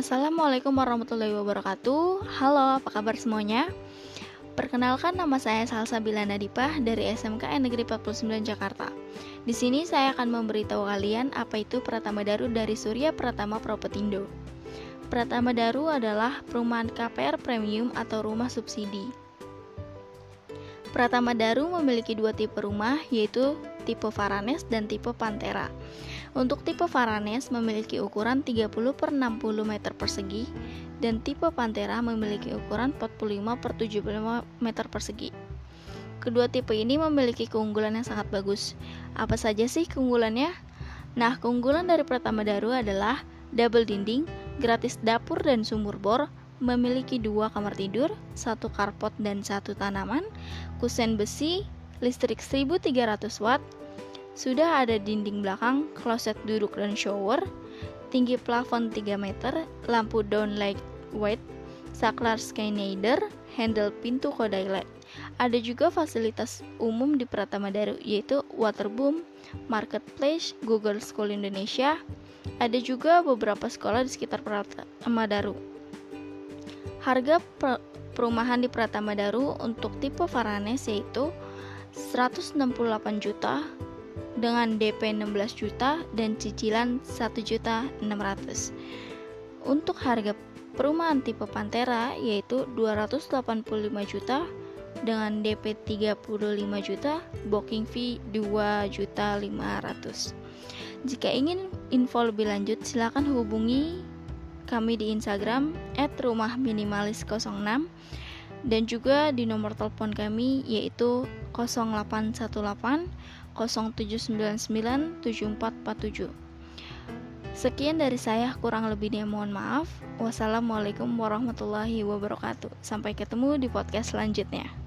Assalamualaikum warahmatullahi wabarakatuh Halo, apa kabar semuanya? Perkenalkan nama saya Salsa Bilana Dipah dari SMKN Negeri 49 Jakarta. Di sini saya akan memberitahu kalian apa itu Pratama Daru dari Surya Pratama Propetindo. Pratama Daru adalah perumahan KPR premium atau rumah subsidi. Pratama Daru memiliki dua tipe rumah yaitu tipe Varanes dan tipe Pantera. Untuk tipe Varanes memiliki ukuran 30 per 60 meter persegi dan tipe Pantera memiliki ukuran 45 per 75 meter persegi. Kedua tipe ini memiliki keunggulan yang sangat bagus. Apa saja sih keunggulannya? Nah, keunggulan dari Pratama Daru adalah double dinding, gratis dapur dan sumur bor, memiliki dua kamar tidur, satu karpot dan satu tanaman, kusen besi, listrik 1300 watt, sudah ada dinding belakang, kloset duduk dan shower, tinggi plafon 3 meter, lampu downlight white, saklar skynader, handle pintu kodai LED. Ada juga fasilitas umum di Pratama Daru yaitu Waterboom, Marketplace, Google School Indonesia. Ada juga beberapa sekolah di sekitar Pratama Daru. Harga perumahan di Pratama Daru untuk tipe Varanes yaitu 168 juta dengan DP 16 juta dan cicilan 1 juta 600. Untuk harga perumahan tipe Pantera yaitu 285 juta dengan DP 35 juta, booking fee 2 juta 500. Jika ingin info lebih lanjut silakan hubungi kami di Instagram @rumahminimalis06 dan juga di nomor telepon kami yaitu 0818 0799 7447. Sekian dari saya, kurang lebihnya mohon maaf. Wassalamualaikum warahmatullahi wabarakatuh. Sampai ketemu di podcast selanjutnya.